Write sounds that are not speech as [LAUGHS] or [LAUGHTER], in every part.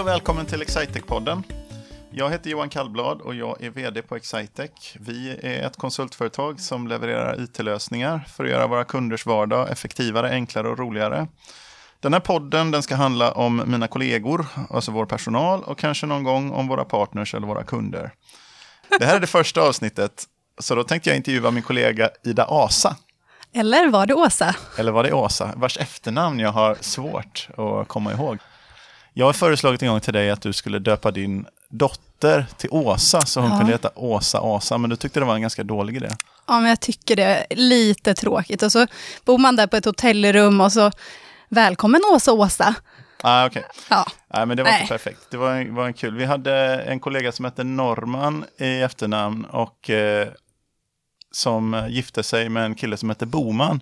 och välkommen till Excitec-podden. Jag heter Johan Kallblad och jag är vd på Excitec. Vi är ett konsultföretag som levererar it-lösningar för att göra våra kunders vardag effektivare, enklare och roligare. Den här podden den ska handla om mina kollegor, alltså vår personal och kanske någon gång om våra partners eller våra kunder. Det här är det första avsnittet, så då tänkte jag intervjua min kollega Ida Asa. Eller var det Åsa? Eller var det Åsa, vars efternamn jag har svårt att komma ihåg. Jag har föreslagit en gång till dig att du skulle döpa din dotter till Åsa, så hon Ja. kunde heta Åsa Asa, men du tyckte det var en ganska dålig idé. Ja, men jag tycker det är lite tråkigt. Och så bor man där på ett hotellrum och så, välkommen Åsa Åsa. Ah, okay. Ja, Nej, men det var Nej. inte perfekt. Det var en, var en kul. Vi hade en kollega som hette Norman i efternamn och eh, som gifte sig med en kille som hette Boman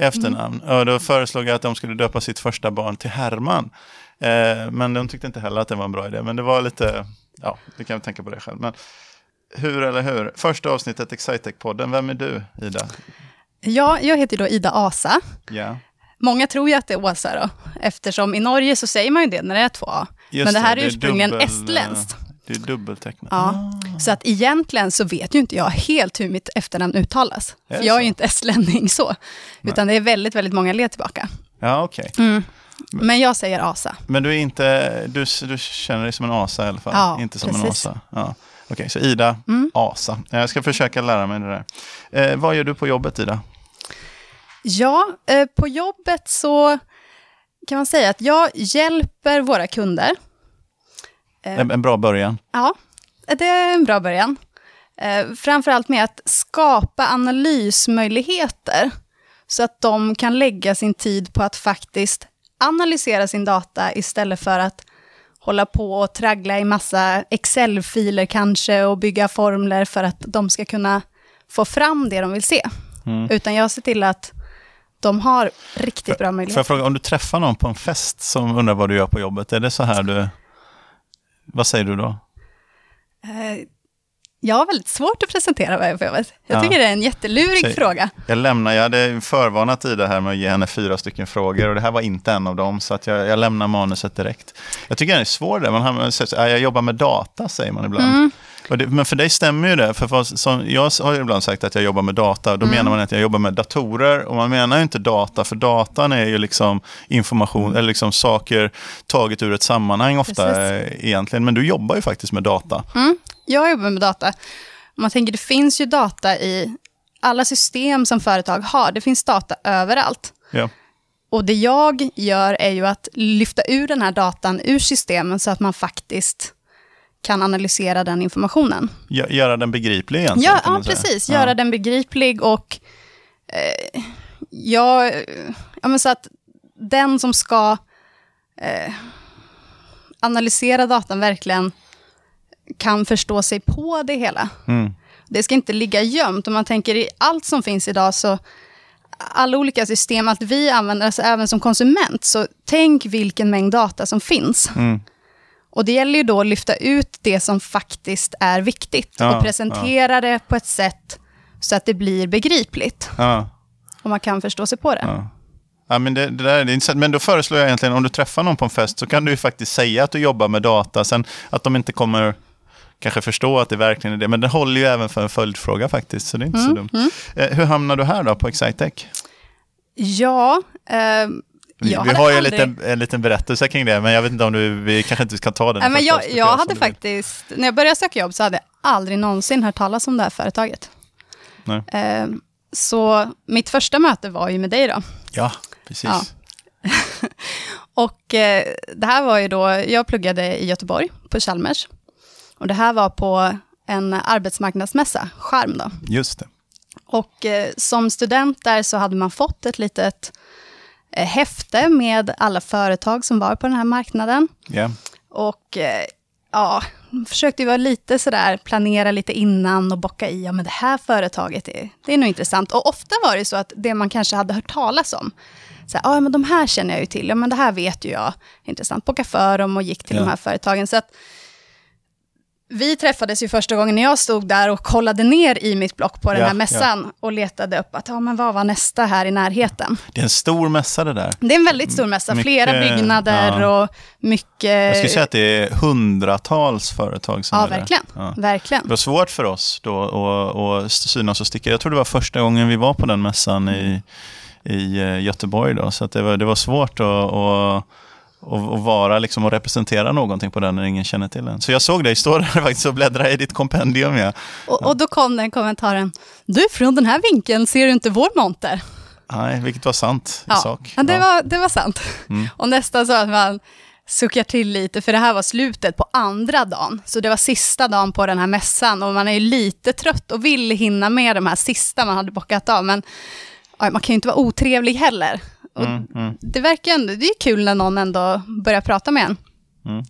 i efternamn. [LAUGHS] Och då föreslog jag att de skulle döpa sitt första barn till Herman. Eh, men de tyckte inte heller att det var en bra idé. Men det var lite, ja, du kan tänka på det själv. Men hur eller hur? Första avsnittet Excitec-podden. Vem är du, Ida? ja jag heter då Ida Asa. Ja. Många tror ju att det är Åsa då, eftersom i Norge så säger man ju det när det är två A. Just Men det här är är ursprungligen dubbel, estländskt. eh, Det är dubbeltecknat. Ja. Så att egentligen så vet ju inte jag helt hur mitt efternamn uttalas. Är För det jag är ju inte [LAUGHS] estlänning så, utan det är väldigt, väldigt många led tillbaka. Ja, okej. Men jag säger Asa. Men du är inte, du, du känner dig som en asa i alla fall? Ja, inte som en precis. Mm. asa? Ja. Okej, så Ida, asa. Jag ska försöka lära mig det där. Eh, vad gör du på jobbet Ida? Ja, eh, på jobbet så kan man säga att jag hjälper våra kunder. Eh. En, en bra början. Ja, det är en bra början. Eh, framförallt med att skapa analysmöjligheter så att de kan lägga sin tid på att faktiskt analysera sin data istället för att hålla på och traggla i massa Excel-filer kanske och bygga formler för att de ska kunna få fram det de vill se. Utan jag ser till att de har riktigt bra Får möjligheter. jag fråga, om du träffar någon på en fest som undrar vad du gör på jobbet, är det så här du... Vad säger du då? Eh, Jag har väldigt svårt att presentera vad jag på jobbet. Jag Ja. tycker det är en jättelurig Säg- fråga. Jag lämnar, jag hade förvarnat Ida här med att ge henne fyra stycken frågor och det här var inte en av dem, så att jag, jag lämnar manuset direkt. Jag tycker den är svår där, man ja, jag jobbar med data säger man ibland. Mm. Det, men för dig stämmer ju det, för vad, som, jag har ju ibland sagt att jag jobbar med data, då Mm. menar man att jag jobbar med datorer, och man menar ju inte data, för datan är ju liksom information, eller liksom saker taget ur ett sammanhang ofta Precis. eh, egentligen, men du jobbar ju faktiskt med data. Mm, jag jobbar med data. Man tänker, det finns ju data i alla system som företag har. Det finns data överallt. Ja. Och det jag gör är ju att lyfta ur den här datan ur systemen så att man faktiskt kan analysera den informationen. Gö- Göra den begriplig egentligen. Ja, ja säga. precis. Ja. Göra den begriplig och eh, jag, ja, men så att den som ska eh, analysera datan verkligen kan förstå sig på det hela. Mm. Det ska inte ligga gömt. Om man tänker i allt som finns idag, så alla olika system, allt vi använder, alltså även som konsument, så tänk vilken mängd data som finns. Mm. Och det gäller ju då att lyfta ut det som faktiskt är viktigt Ja, och presentera det på ett sätt så att det blir begripligt Ja. och man kan förstå sig på det. Ja. Ja, men, det, det där är intressant. men då föreslår jag egentligen, om du träffar någon på en fest, så kan du ju faktiskt säga att du jobbar med data. Sen att de inte kommer kanske förstå att det verkligen är det. Men det håller ju även för en följdfråga faktiskt, så det är inte Mm, så dumt. Eh, hur hamnar du här då på Excitec? Ja, ehm, Vi, vi har ju en, aldrig- liten, en liten berättelse kring det, men jag vet inte om du, vi kanske inte ska ta den. Nej, men jag, jag hade faktiskt, när jag började söka jobb så hade jag aldrig någonsin hört talas om det här företaget. Nej. Ehm, så mitt första möte var ju med dig då. Ja, precis. Ja. [LAUGHS] Och eh, det här var ju då, jag pluggade i Göteborg på Chalmers. Och det här var på en arbetsmarknadsmässa, Charm då. Just det. Och eh, som student där så hade man fått ett litet eh, häfte med alla företag som var på den här marknaden. Ja. Och eh, ja, försökte ju vara lite sådär, planera lite innan och bocka i, ja men det här företaget är, det är nog intressant. Och ofta var det så att det man kanske hade hört talas om, så här, ja men de här känner jag ju till, ja men det här vet ju jag, intressant, bocka för dem och gick till Ja. de här företagen. Så att vi träffades ju första gången när jag stod där och kollade ner i mitt block på den Ja, här mässan och letade upp att, ja men vad var nästa här i närheten? Det är en stor mässa det där. Det är en väldigt stor mässa, Mycket, flera byggnader ja. och mycket... Jag skulle säga att det är hundratals företag som Ja, är där. verkligen. Ja. Verkligen. Det var svårt för oss då att, synas och sticka. Jag tror det var första gången vi var på den mässan i, i eh, Göteborg. Då, så det, var, det var svårt att, att, att vara liksom och representera någonting på den när ingen känner till den. Så jag såg dig stå [LAUGHS] där faktiskt och bläddra i ditt kompendium. Ja. Och, och då kom den kommentaren, du från den här vinkeln ser du inte vår monter. Nej, vilket var sant i Ja, sak. ja, det. Var, det var sant. Mm. Och nästan så att man suckar till lite, för det här var slutet på andra dagen. Så det var sista dagen på den här mässan och man är ju lite trött och vill hinna med de här sista man hade bockat av. Men man kan ju inte vara otrevlig heller. Mm, mm. Det verkar ändå, det är kul när någon ändå börjar prata med en. Mm.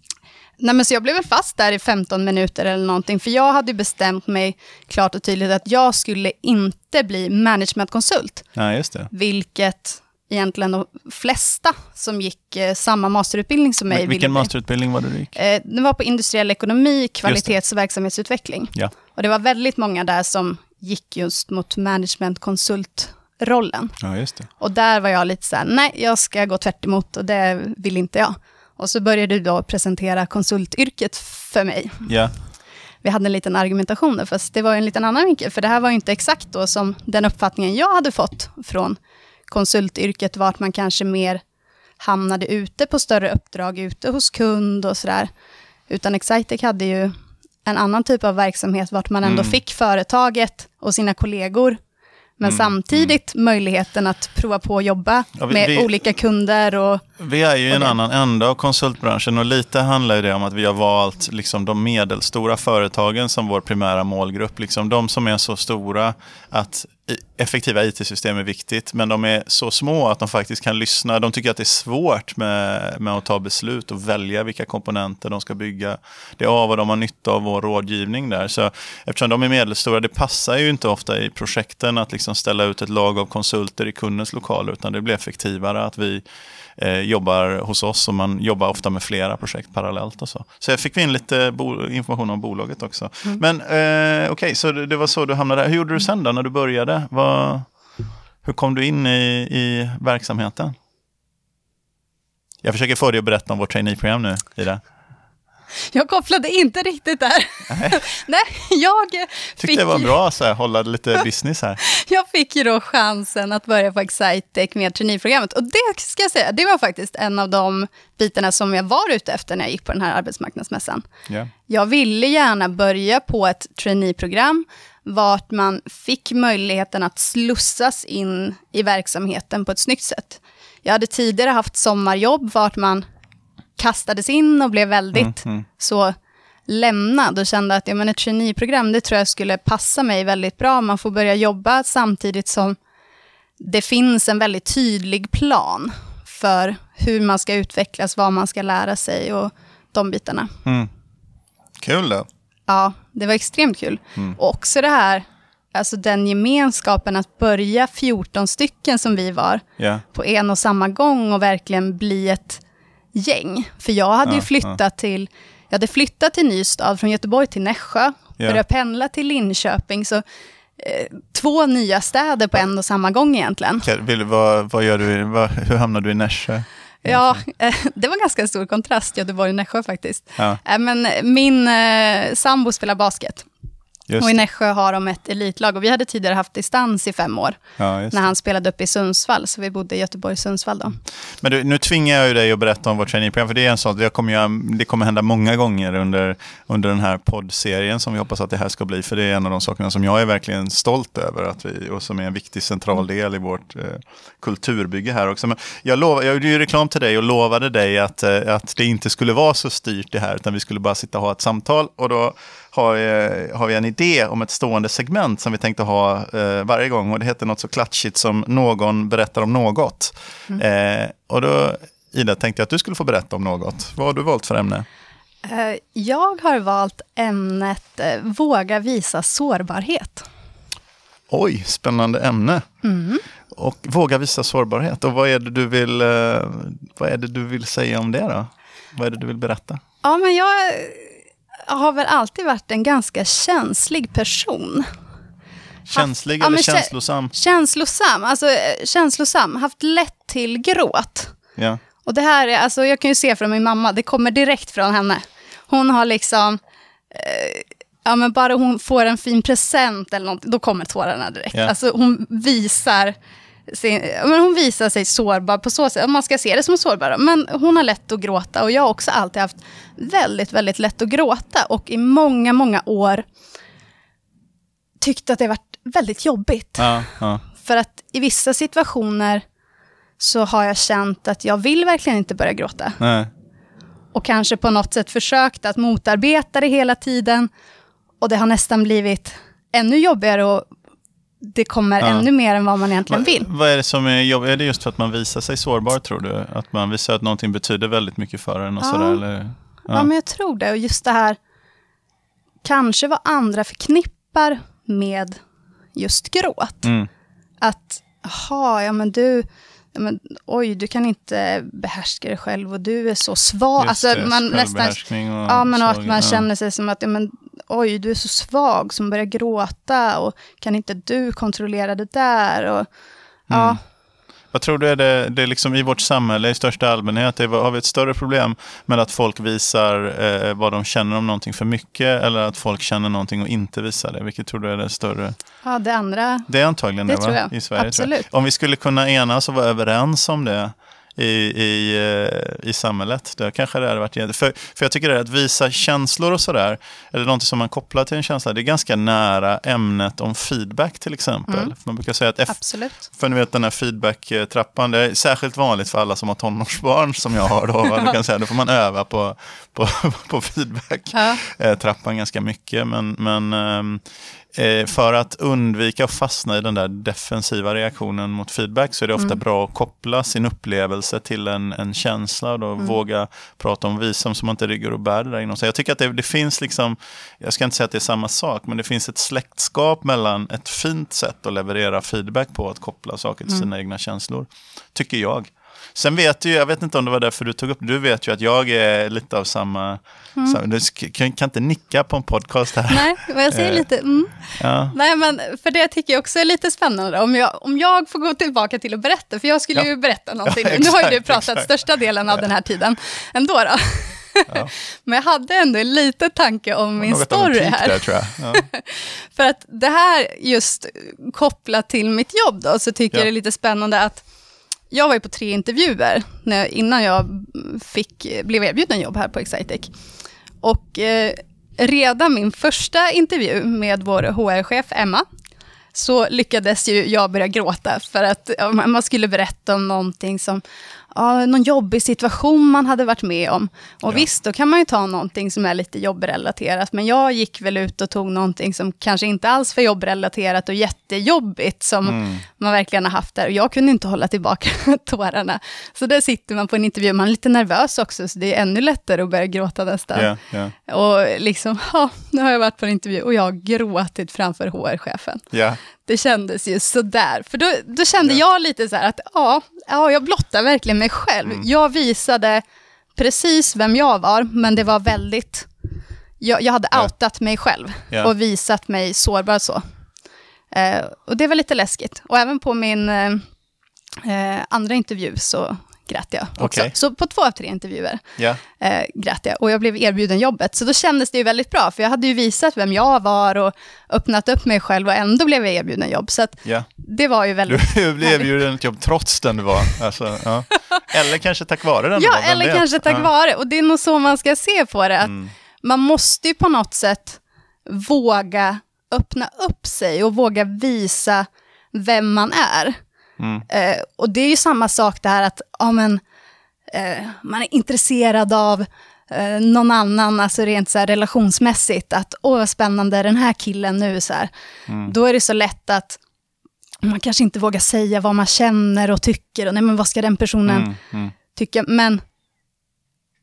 Nej, men så jag blev väl fast där i 15 minuter eller någonting, för jag hade bestämt mig klart och tydligt att jag skulle inte bli managementkonsult, Ja, just det. vilket egentligen de flesta som gick eh, samma masterutbildning som mig Vil- Vilken masterutbildning var det du gick? Eh, det var på industriell ekonomi, kvalitets och verksamhetsutveckling. Ja. Och det var väldigt många där som gick just mot managementkonsultrollen. ja, just det. Och där var jag lite så här, nej, jag ska gå tvärt emot och det vill inte jag. Och så började du då presentera konsultyrket för mig. Ja, Vi hade en liten argumentation där, fast det var en liten annan vinkel, för det här var ju inte exakt då som den uppfattningen jag hade fått från konsultyrket, vart man kanske mer hamnade ute på större uppdrag, ute hos kund och sådär. Utan Excitec hade ju en annan typ av verksamhet, vart man ändå Mm. fick företaget och sina kollegor, men Mm, samtidigt möjligheten att prova på att jobba Ja, vi- med vi- olika kunder och Vi är ju i en det- annan ända av konsultbranschen och lite handlar ju det om att vi har valt liksom de medelstora företagen som vår primära målgrupp. Liksom de som är så stora att effektiva IT-system är viktigt, men de är så små att de faktiskt kan lyssna. De tycker att det är svårt med, med att ta beslut och välja vilka komponenter de ska bygga. Det är av och de har nytta av vår rådgivning där. Så eftersom de är medelstora, det passar ju inte ofta i projekten att liksom ställa ut ett lag av konsulter i kundens lokaler, utan det blir effektivare att vi eh, jobbar hos oss och man jobbar ofta med flera projekt parallellt och så. Så jag fick vi in lite information om bolaget också. Men eh, okej, så det, det var så du hamnade där. Hur gjorde du sen då när du började? Vad, hur kom du in i, i verksamheten? Jag försöker få dig att berätta om vårt traineeprogram nu, Ida. Jag kopplade inte riktigt där. Nej, [LAUGHS] jag Tyckte fick det var bra så här, hålla lite [LAUGHS] business här. Jag fick ju då chansen att börja på Excitec med traineeprogrammet. Och det ska jag säga, det var faktiskt en av de bitarna som jag var ute efter när jag gick på den här arbetsmarknadsmässan. Ja. Jag ville gärna börja på ett traineeprogram vart man fick möjligheten att slussas in i verksamheten på ett snyggt sätt. Jag hade tidigare haft sommarjobb vart man kastades in och blev väldigt Mm, mm. så lämnad och kände att ja, men ett traineeprogram, det tror jag skulle passa mig väldigt bra. Man får börja jobba samtidigt som det finns en väldigt tydlig plan för hur man ska utvecklas, vad man ska lära sig och de bitarna. Mm. Kul då. Ja, det var extremt kul. Och också det här, alltså den gemenskapen att börja 14 stycken som vi var Ja. på en och samma gång och verkligen bli ett gäng. För jag hade ju Ja, flyttat till, jag hade flyttat till Nystad från Göteborg till Nässjö, Ja. började pendla till Linköping, så eh, två nya städer på en och samma gång egentligen. Vill, vad, vad gör du, vad, hur hamnade du i Nässjö? Ja, [LAUGHS] eh, det var en ganska stor kontrast, Göteborg-Nässjö faktiskt. Ja, Eh, Men min sambo spelar basket. Just Och i. Nässjö har de ett elitlag och vi hade tidigare haft distans i fem år Ja, när han spelade upp i Sundsvall, så vi bodde i Göteborg-Sundsvall då. Men du, nu tvingar jag ju dig att berätta om vårt traineeprogram, för det är en sån, det kommer, ju, det kommer hända många gånger under, under den här poddserien som vi hoppas att det här ska bli, för det är en av de sakerna som jag är verkligen stolt över att vi, och som är en viktig central del i vårt eh, kulturbygge här också. Men jag, lov, jag gjorde ju reklam till dig och lovade dig att, eh, att det inte skulle vara så styrt det här, utan vi skulle bara sitta och ha ett samtal. Och då har, eh, har vi en idé om ett stående segment som vi tänkte ha eh, varje gång. Och det heter något så klatschigt som någon berättar om något. Eh, och då, Ida, tänkte jag att du skulle få berätta om något. Vad har du valt för ämne? Eh, Jag har valt ämnet eh, Våga visa sårbarhet. Oj, spännande ämne. Och våga visa sårbarhet. Och vad är det du vill, vad är det du vill säga om det då? Vad är det du vill berätta? Ja, men jag... har väl alltid varit en ganska känslig person. Känslig ja, eller kä- känslosam? Känslosam, alltså eh, känslosam, haft lätt till gråt. Ja. Och det här är, alltså jag kan ju se från min mamma, det kommer direkt från henne. Hon har liksom, eh, ja men bara hon får en fin present eller något, då kommer tårarna direkt. Ja. Alltså hon visar, sin, men hon visar sig sårbar på så sätt, man ska se det som sårbar. Men hon har lätt att gråta och jag har också alltid haft väldigt, väldigt lätt att gråta. Och i många, många år tyckte att det varit väldigt jobbigt. Ja, ja. För att i vissa situationer så har jag känt att jag vill verkligen inte börja gråta. Nej. Och kanske på något sätt försökt att motarbeta det hela tiden. Och det har nästan blivit ännu jobbigare och det kommer Ja. ännu mer än vad man egentligen vill. Vad är det som är jobbigt? Är det just för att man visar sig sårbar, tror du? Att man visar att någonting betyder väldigt mycket för en och Ja. sådär? Eller? Ja. men jag tror det. Och just det här, kanske vad andra förknippar med just gråt. Mm. Att, jaha, ja men du, ja, men, oj, du kan inte behärska dig själv och du är så svag. Just Alltså, det, man nästan, och ja, men och att man ja. känner sig som att, ja, men, oj, du är så svag som börjar gråta och kan inte du kontrollera det där? Och, ja, Mm. Vad tror du är det, det är liksom i vårt samhälle i största allmänhet, är, har vi ett större problem med att folk visar eh, vad de känner om någonting för mycket eller att folk känner någonting och inte visar det? Vilket tror du är det större? ja, det andra, Det är antagligen det, Det tror jag. i Sverige. Absolut. Om vi skulle kunna enas och vara överens om det i, i, eh, i samhället, då kanske det hade varit. För, för jag tycker det är att visa känslor och sådär, eller någonting som man kopplar till en känsla, det är ganska nära ämnet om feedback till exempel. Mm. Man brukar säga att absolut. för ni vet den här feedback-trappan, det är särskilt vanligt för alla som har tonårsbarn som jag har. Då? Du kan [LAUGHS] säga, då får man öva på, på, [LAUGHS] på feedback-trappan Ja. ganska mycket. Men, men ehm, eh, för att undvika att fastna i den där defensiva reaktionen mot feedback så är det ofta bra att koppla sin upplevelse till en, en känsla och då våga prata om visum så man inte ligger och bär det där inom sig. Jag tycker att det, det finns liksom, jag ska inte säga att det är samma sak, men det finns ett släktskap mellan ett fint sätt att leverera feedback på, att koppla saker till sina egna känslor, tycker jag. Sen vet du jag vet inte om det var därför du tog upp du vet ju att jag är lite av samma, samma du kan, kan inte nicka på en podcast här. Nej, men jag säger Eh. lite, mm. Ja. Nej, men för det tycker jag också är lite spännande. Om jag, om jag får gå tillbaka till att berätta, för jag skulle Ja. ju berätta [LAUGHS] någonting. Ja, nu har ju du exakt, pratat exakt. största delen av den här tiden ändå. Då. Ja. [LAUGHS] Men jag hade ändå en liten tanke om min Något story här. Där, tror jag. Ja. [LAUGHS] För att det här just kopplat till mitt jobb då, så tycker Ja. jag det är lite spännande att jag var ju på tre intervjuer när, innan jag fick, blev erbjuden jobb här på Excitec. Och eh, redan min första intervju med vår HR-chef Emma, så lyckades ju jag börja gråta för att man skulle berätta om någonting som, ja, någon jobbig situation man hade varit med om. Och Ja. visst, då kan man ju ta någonting som är lite jobbrelaterat, men jag gick väl ut och tog någonting som kanske inte alls var jobbrelaterat och jättejobbigt, som Mm. man verkligen har haft där. Och jag kunde inte hålla tillbaka [LAUGHS] tårarna. Så där sitter man på en intervju, man är lite nervös också, så det är ännu lättare att börja gråta nästan. Ja, ja, Och liksom, [LAUGHS] ja, nu har jag varit på en intervju och jag har gråtit framför HR-chefen. ja. Det kändes ju sådär. För då, då kände Ja. jag lite så här att, ja, ja, jag blottar verkligen mig själv. Mm. Jag visade precis vem jag var, men det var väldigt... Jag, jag hade Ja. outat mig själv Ja. och visat mig sårbar så. Eh, och det var lite läskigt. Och även på min eh, eh, andra intervju så grät jag också. Okej. Så på två av tre intervjuer ja. eh, grät jag. Och jag blev erbjuden jobbet. Så då kändes det ju väldigt bra, för jag hade ju visat vem jag var och öppnat upp mig själv och ändå blev jag erbjuden jobb. Så att. Det var ju väldigt... Du [LAUGHS] blev erbjuden ett jobb trots den du var. Alltså, ja. [LAUGHS] Eller kanske tack vare den Ja, eller vet? kanske tack ja. vare. Och det är nog så man ska se på det. Att Mm. Man måste ju på något sätt våga öppna upp sig och våga visa vem man är. Mm. Eh, och det är ju samma sak det här att ja, men, eh, man är intresserad av eh, någon annan, alltså rent så här relationsmässigt, att åh vad spännande, den här killen nu, så här. Mm. Då är det så lätt att man kanske inte vågar säga vad man känner och tycker, och nej men vad ska den personen Mm. Mm. tycka, men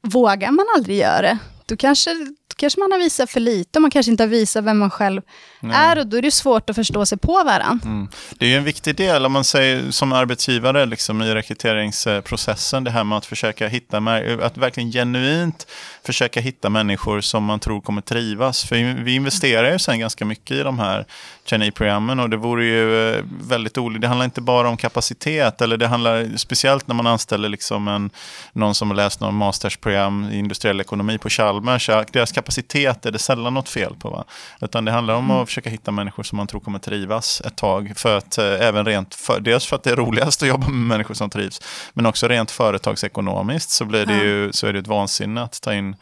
vågar man aldrig göra det, då kanske kanske man har visat för lite och man kanske inte har visat vem man själv Nej. är och då är det svårt att förstå sig på varandra. Mm. Det är ju en viktig del om man säger som arbetsgivare liksom, i rekryteringsprocessen, det här med att försöka hitta, att verkligen genuint försöka hitta människor som man tror kommer trivas. För vi investerar ju sen ganska mycket i de här traineeprogrammen och det vore ju eh, väldigt olika. Det handlar inte bara om kapacitet eller det handlar speciellt när man anställer liksom en, någon som har läst någon mastersprogram i industriell ekonomi på Chalmers. Deras kapacitet är det sällan något fel på. Va? Utan det handlar om mm. att försöka hitta människor som man tror kommer trivas ett tag. För att, eh, även rent för, dels för att det är roligast att jobba med människor som trivs, men också rent företagsekonomiskt så, blir det ju, så är det ett vansinne att ta in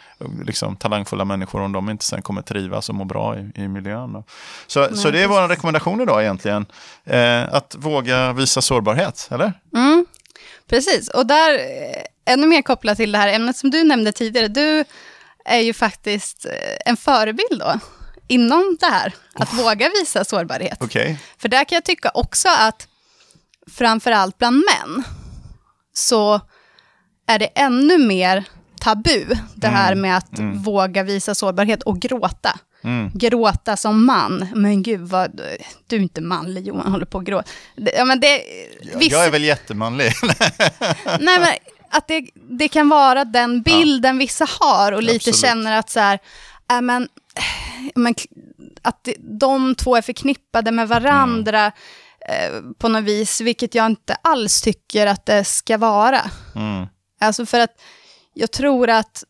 liksom, talangfulla människor om de inte sen kommer trivas och må bra i, i miljön. Då. Så, Nej, så det är vår rekommendation idag egentligen. Eh, att våga visa sårbarhet, eller? Mm, precis, och där, eh, ännu mer kopplat till det här ämnet som du nämnde tidigare, du är ju faktiskt eh, en förebild då, inom det här, att oh. våga visa sårbarhet. Okay. För där kan jag tycka också att, framför allt bland män, så är det ännu mer tabu, det här mm. med att mm. våga visa sårbarhet och gråta. Mm. Gråta som man. Men gud, vad, du är inte manlig Johan, håller på att gråta. Ja, men det, viss... Jag är väl jättemanlig. [LAUGHS] Nej, men att det, det kan vara den bilden ja. vissa har och lite Absolut. känner att så här, äh, men, men, att de två är förknippade med varandra mm. eh, på något vis, vilket jag inte alls tycker att det ska vara. Mm. Alltså för att jag tror att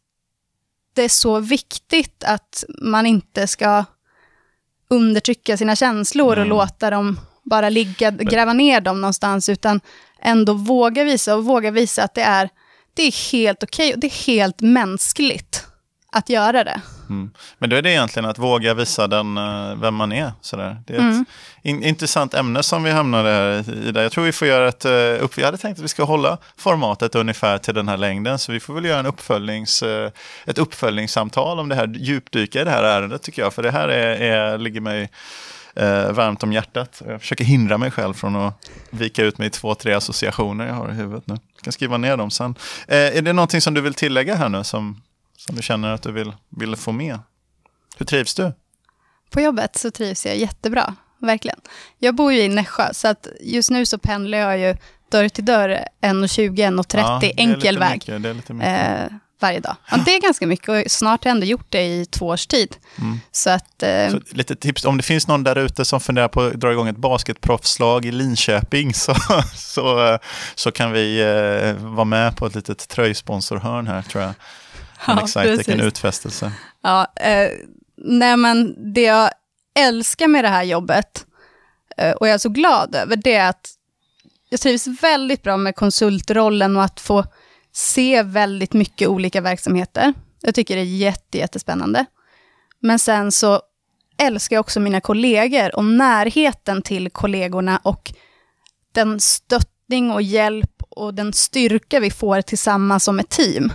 det är så viktigt att man inte ska undertrycka sina känslor mm. och låta dem bara ligga, gräva ner dem någonstans, utan ändå våga visa och våga visa att det är, det är helt okej okay och det är helt mänskligt att göra det. Mm. Men då är det egentligen att våga visa den, eh, vem man är. Sådär. Det är mm. ett in, intressant ämne som vi hamnade i. Där. Jag tror vi får göra ett uh, upp. Jag hade tänkt att vi ska hålla formatet ungefär till den här längden. Så vi får väl göra en uppföljnings, uh, ett uppföljningssamtal om det här, djupdyka i det här ärendet tycker jag. För det här är, är, ligger mig uh, varmt om hjärtat. Jag försöker hindra mig själv från att vika ut mig i två, tre associationer jag har i huvudet nu. Jag kan skriva ner dem sen. är det någonting som du vill tillägga här nu som som du känner att du vill, vill få med? Hur trivs du? På jobbet så trivs jag jättebra, verkligen. Jag bor ju i Nässjö, så att just nu så pendlar jag ju dörr till dörr 1,20, 1,30 ja, enkel väg. Mycket. Eh, varje dag. Ja, det är ganska mycket och snart har jag ändå gjort det i två års tid. Mm. Så att, eh... så lite tips, om det finns någon där ute som funderar på att dra igång ett basketproffslag i Linköping [LAUGHS] så, så, så kan vi eh, vara med på ett litet tröjsponsorhörn här tror jag. En ja, Excitec, en utfästelse. Ja, eh, nej men det jag älskar med det här jobbet, eh, och jag är så glad över, det är att jag trivs väldigt bra med konsultrollen och att få se väldigt mycket olika verksamheter. Jag tycker det är jätte, jättespännande. Men sen så älskar jag också mina kollegor och närheten till kollegorna och den stöttning och hjälp och den styrka vi får tillsammans som ett team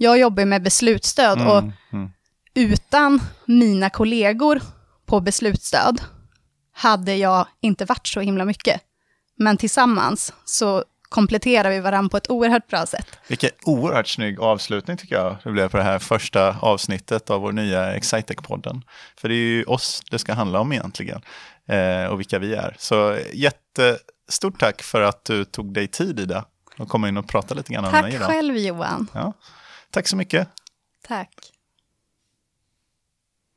jag jobbar med beslutsstöd mm, och mm. utan mina kollegor på beslutsstöd hade jag inte varit så himla mycket. Men tillsammans så kompletterar vi varandra på ett oerhört bra sätt. Vilken oerhört snygg avslutning tycker jag det blev på det här första avsnittet av vår nya Excitec-podden. För det är ju oss det ska handla om egentligen eh, och vilka vi är. Så jättestort tack för att du tog dig tid Ida och komma in och prata lite grann om mig idag. Tack själv Johan. Ja. Tack så mycket. Tack.